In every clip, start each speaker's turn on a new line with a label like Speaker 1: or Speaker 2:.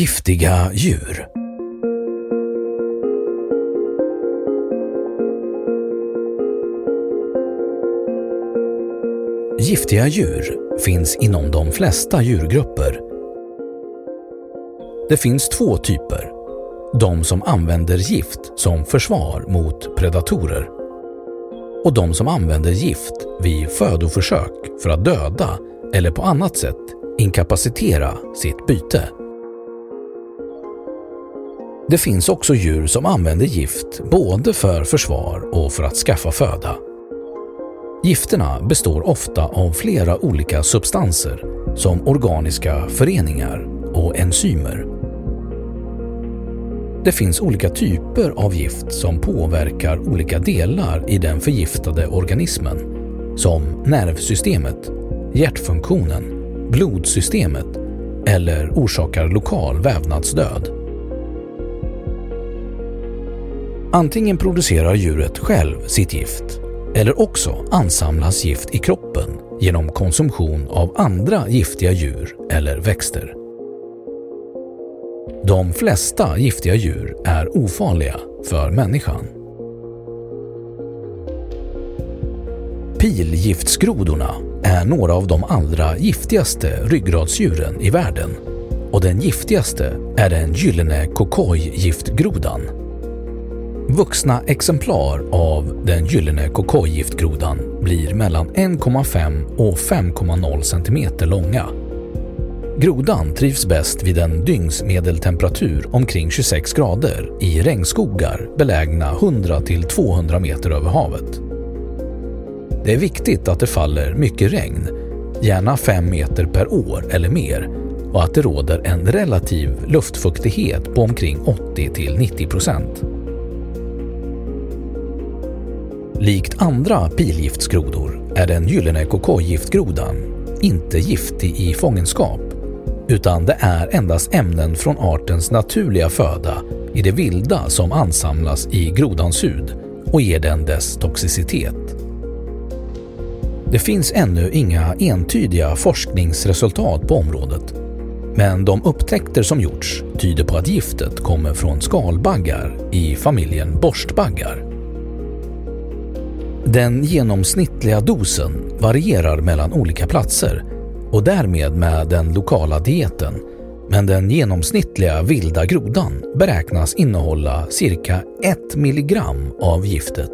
Speaker 1: Giftiga djur. Giftiga djur finns inom de flesta djurgrupper. Det finns två typer. De som använder gift som försvar mot predatorer och de som använder gift vid födoförsök för att döda eller på annat sätt inkapacitera sitt byte. Det finns också djur som använder gift både för försvar och för att skaffa föda. Gifterna består ofta av flera olika substanser som organiska föreningar och enzymer. Det finns olika typer av gift som påverkar olika delar i den förgiftade organismen som nervsystemet, hjärtfunktionen, blodsystemet eller orsakar lokal vävnadsdöd. Antingen producerar djuret själv sitt gift eller också ansamlas gift i kroppen genom konsumtion av andra giftiga djur eller växter. De flesta giftiga djur är ofarliga för människan. Pilgiftsgrodorna är några av de allra giftigaste ryggradsdjuren i världen och den giftigaste är den gyllene kokojgiftgrodan. Vuxna exemplar av den gyllene kokojgiftgrodan blir mellan 1,5 och 5,0 cm långa. Grodan trivs bäst vid en dygnsmedeltemperatur omkring 26 grader i regnskogar belägna 100-200 meter över havet. Det är viktigt att det faller mycket regn, gärna 5 meter per år eller mer, och att det råder en relativ luftfuktighet på omkring 80-90 procent. Likt andra pilgiftsgrodor är den gyllene kokojgiftgrodan inte giftig i fångenskap utan det är endast ämnen från artens naturliga föda i det vilda som ansamlas i grodans hud och ger den dess toxicitet. Det finns ännu inga entydiga forskningsresultat på området men de upptäckter som gjorts tyder på att giftet kommer från skalbaggar i familjen borstbaggar. Den genomsnittliga dosen varierar mellan olika platser och därmed med den lokala dieten men den genomsnittliga vilda grodan beräknas innehålla cirka 1 milligram av giftet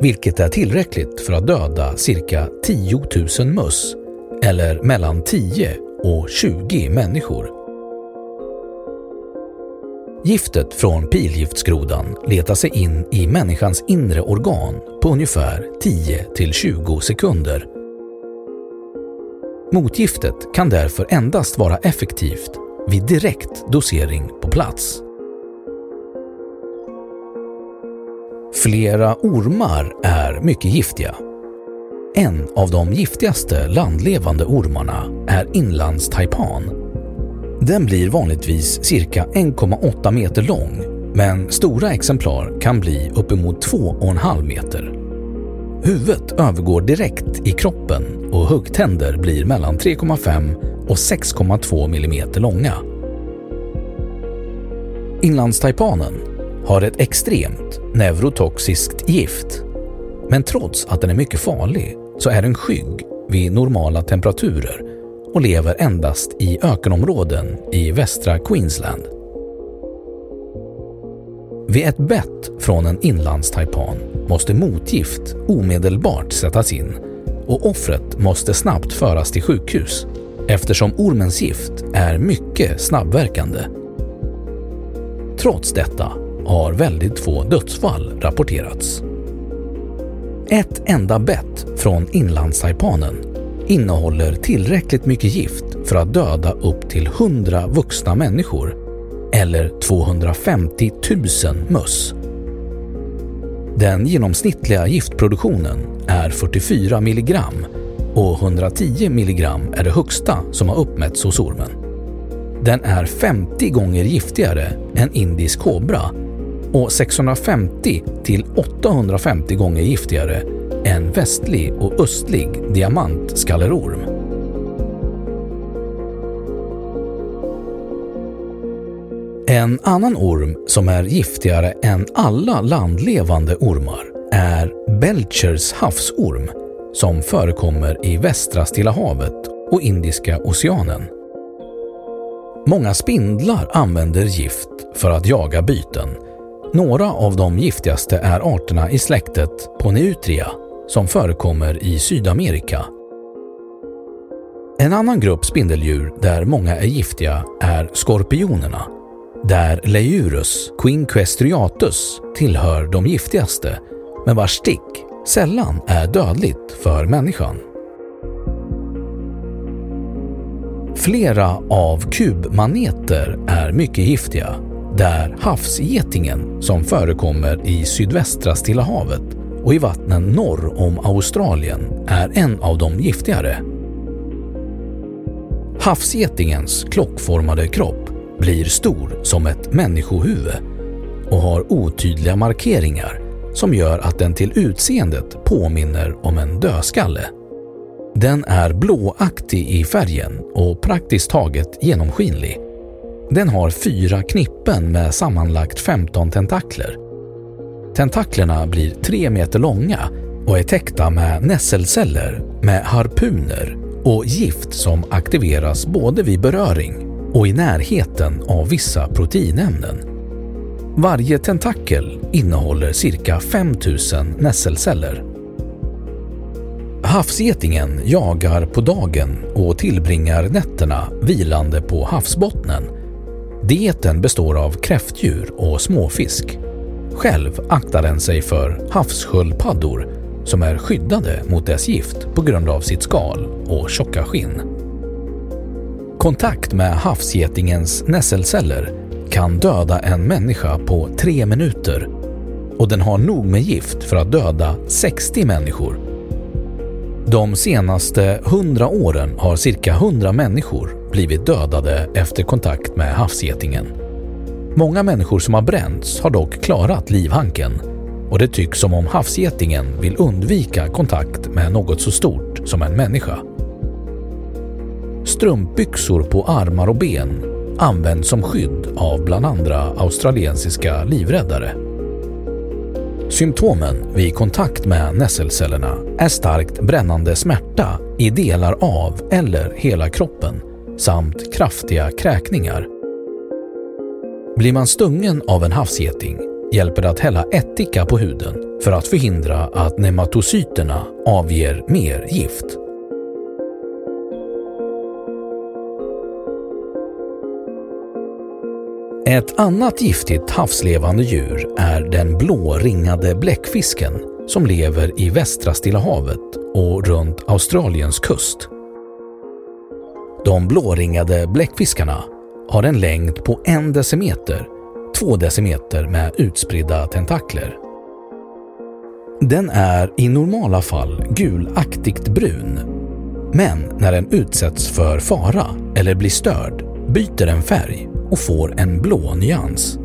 Speaker 1: vilket är tillräckligt för att döda cirka 10 000 möss eller mellan 10 och 20 människor. Giftet från pilgiftsgrodan letar sig in i människans inre organ på ungefär 10-20 sekunder. Motgiftet kan därför endast vara effektivt vid direkt dosering på plats. Flera ormar är mycket giftiga. En av de giftigaste landlevande ormarna är inlandstaipan. Den blir vanligtvis cirka 1,8 meter lång men stora exemplar kan bli uppemot 2,5 meter. Huvudet övergår direkt i kroppen och huggtänder blir mellan 3,5 och 6,2 mm långa. Inlandstaipanen har ett extremt neurotoxiskt gift. Men trots att den är mycket farlig så är den skygg vid normala temperaturer och lever endast i ökenområden i västra Queensland. Vid ett bett från en inlandstaipan måste motgift omedelbart sättas in och offret måste snabbt föras till sjukhus eftersom ormens gift är mycket snabbverkande. Trots detta har väldigt få dödsfall rapporterats. Ett enda bett från inlandstaipanen innehåller tillräckligt mycket gift för att döda upp till 100 vuxna människor eller 250 000 möss. Den genomsnittliga giftproduktionen är 44 mg och 110 mg är det högsta som har uppmätts hos ormen. Den är 50 gånger giftigare än indisk kobra och 650 till 850 gånger giftigare en västlig och östlig diamantskallerorm. En annan orm som är giftigare än alla landlevande ormar är Belchers havsorm som förekommer i västra Stilla havet och Indiska oceanen. Många spindlar använder gift för att jaga byten. Några av de giftigaste är arterna i släktet Poneutria som förekommer i Sydamerika. En annan grupp spindeldjur där många är giftiga är skorpionerna där Leiurus quinquestriatus tillhör de giftigaste, men vars stick sällan är dödligt för människan. Flera av kubmaneter är mycket giftiga, där havsgetingen som förekommer i sydvästra Stilla havet och i vattnen norr om Australien är en av de giftigare. Havsgetingens klockformade kropp blir stor som ett människohuvud och har otydliga markeringar som gör att den till utseendet påminner om en dödskalle. Den är blåaktig i färgen och praktiskt taget genomskinlig. Den har fyra knippen med sammanlagt 15 tentakler. Tentaklerna blir tre meter långa och är täckta med nässelceller med harpuner och gift som aktiveras både vid beröring och i närheten av vissa proteinämnen. Varje tentakel innehåller cirka 5000 nässelceller. Havsgetingen jagar på dagen och tillbringar nätterna vilande på havsbottnen. Dieten består av kräftdjur och småfisk. Själv aktar den sig för havssköldpaddor som är skyddade mot dess gift på grund av sitt skal och tjocka skinn. Kontakt med havsgetingens nässelceller kan döda en människa på tre minuter och den har nog med gift för att döda 60 människor. De senaste 100 åren har cirka 100 människor blivit dödade efter kontakt med havsgetingen. Många människor som har bränts har dock klarat livhanken och det tycks som om havsgetingen vill undvika kontakt med något så stort som en människa. Strumpbyxor på armar och ben används som skydd av bland andra australiensiska livräddare. Symptomen vid kontakt med nässelcellerna är starkt brännande smärta i delar av eller hela kroppen samt kraftiga kräkningar. Blir man stungen av en havsgeting hjälper det att hälla ättika på huden för att förhindra att nematocyterna avger mer gift. Ett annat giftigt havslevande djur är den blåringade bläckfisken som lever i västra Stilla havet och runt Australiens kust. De blåringade bläckfiskarna har en längd på en decimeter, två decimeter med utspridda tentakler. Den är i normala fall gulaktigt brun, men när den utsätts för fara eller blir störd byter den färg och får en blå nyans.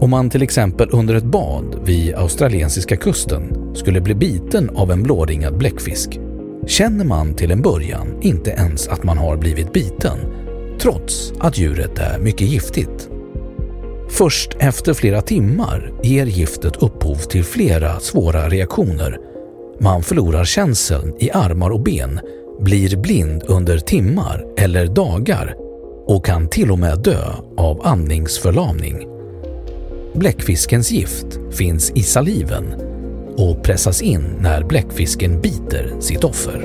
Speaker 1: Om man till exempel under ett bad vid australiensiska kusten skulle bli biten av en blåringad bläckfisk känner man till en början inte ens att man har blivit biten, trots att djuret är mycket giftigt. Först efter flera timmar ger giftet upphov till flera svåra reaktioner. Man förlorar känseln i armar och ben, blir blind under timmar eller dagar och kan till och med dö av andningsförlamning. Bläckfiskens gift finns i saliven och pressas in när bläckfisken biter sitt offer.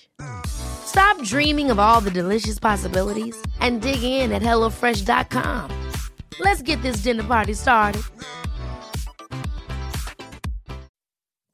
Speaker 2: Stop dreaming of all the delicious possibilities and dig in at HelloFresh.com. Let's get this dinner party started.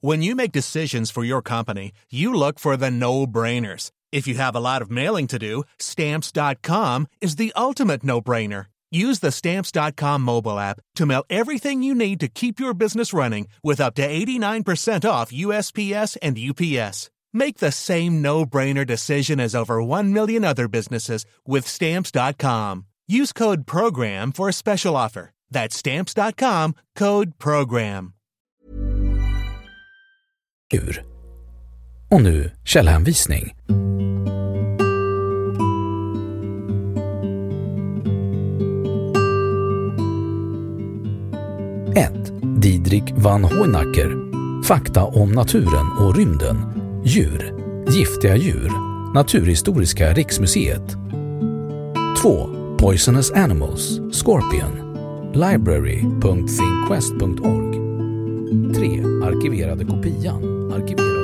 Speaker 3: When you make decisions for your company, you look for the no brainers. If you have a lot of mailing to do, stamps.com is the ultimate no brainer. Use the stamps.com mobile app to mail everything you need to keep your business running with up to 89% off USPS and UPS. Make the same no brainer decision as over 1 million other businesses with stamps.com. Use code PROGRAM for a special offer. That's stamps.com code PROGRAM.
Speaker 1: Ur Och nu källhänvisning. 1. Didrik van Hoenacker Fakta om naturen och rymden. Djur. Giftiga djur. Naturhistoriska riksmuseet. 2. Poisonous Animals. Scorpion. Library.thinkquest.org 3. Arkiverade kopian. Arkiverade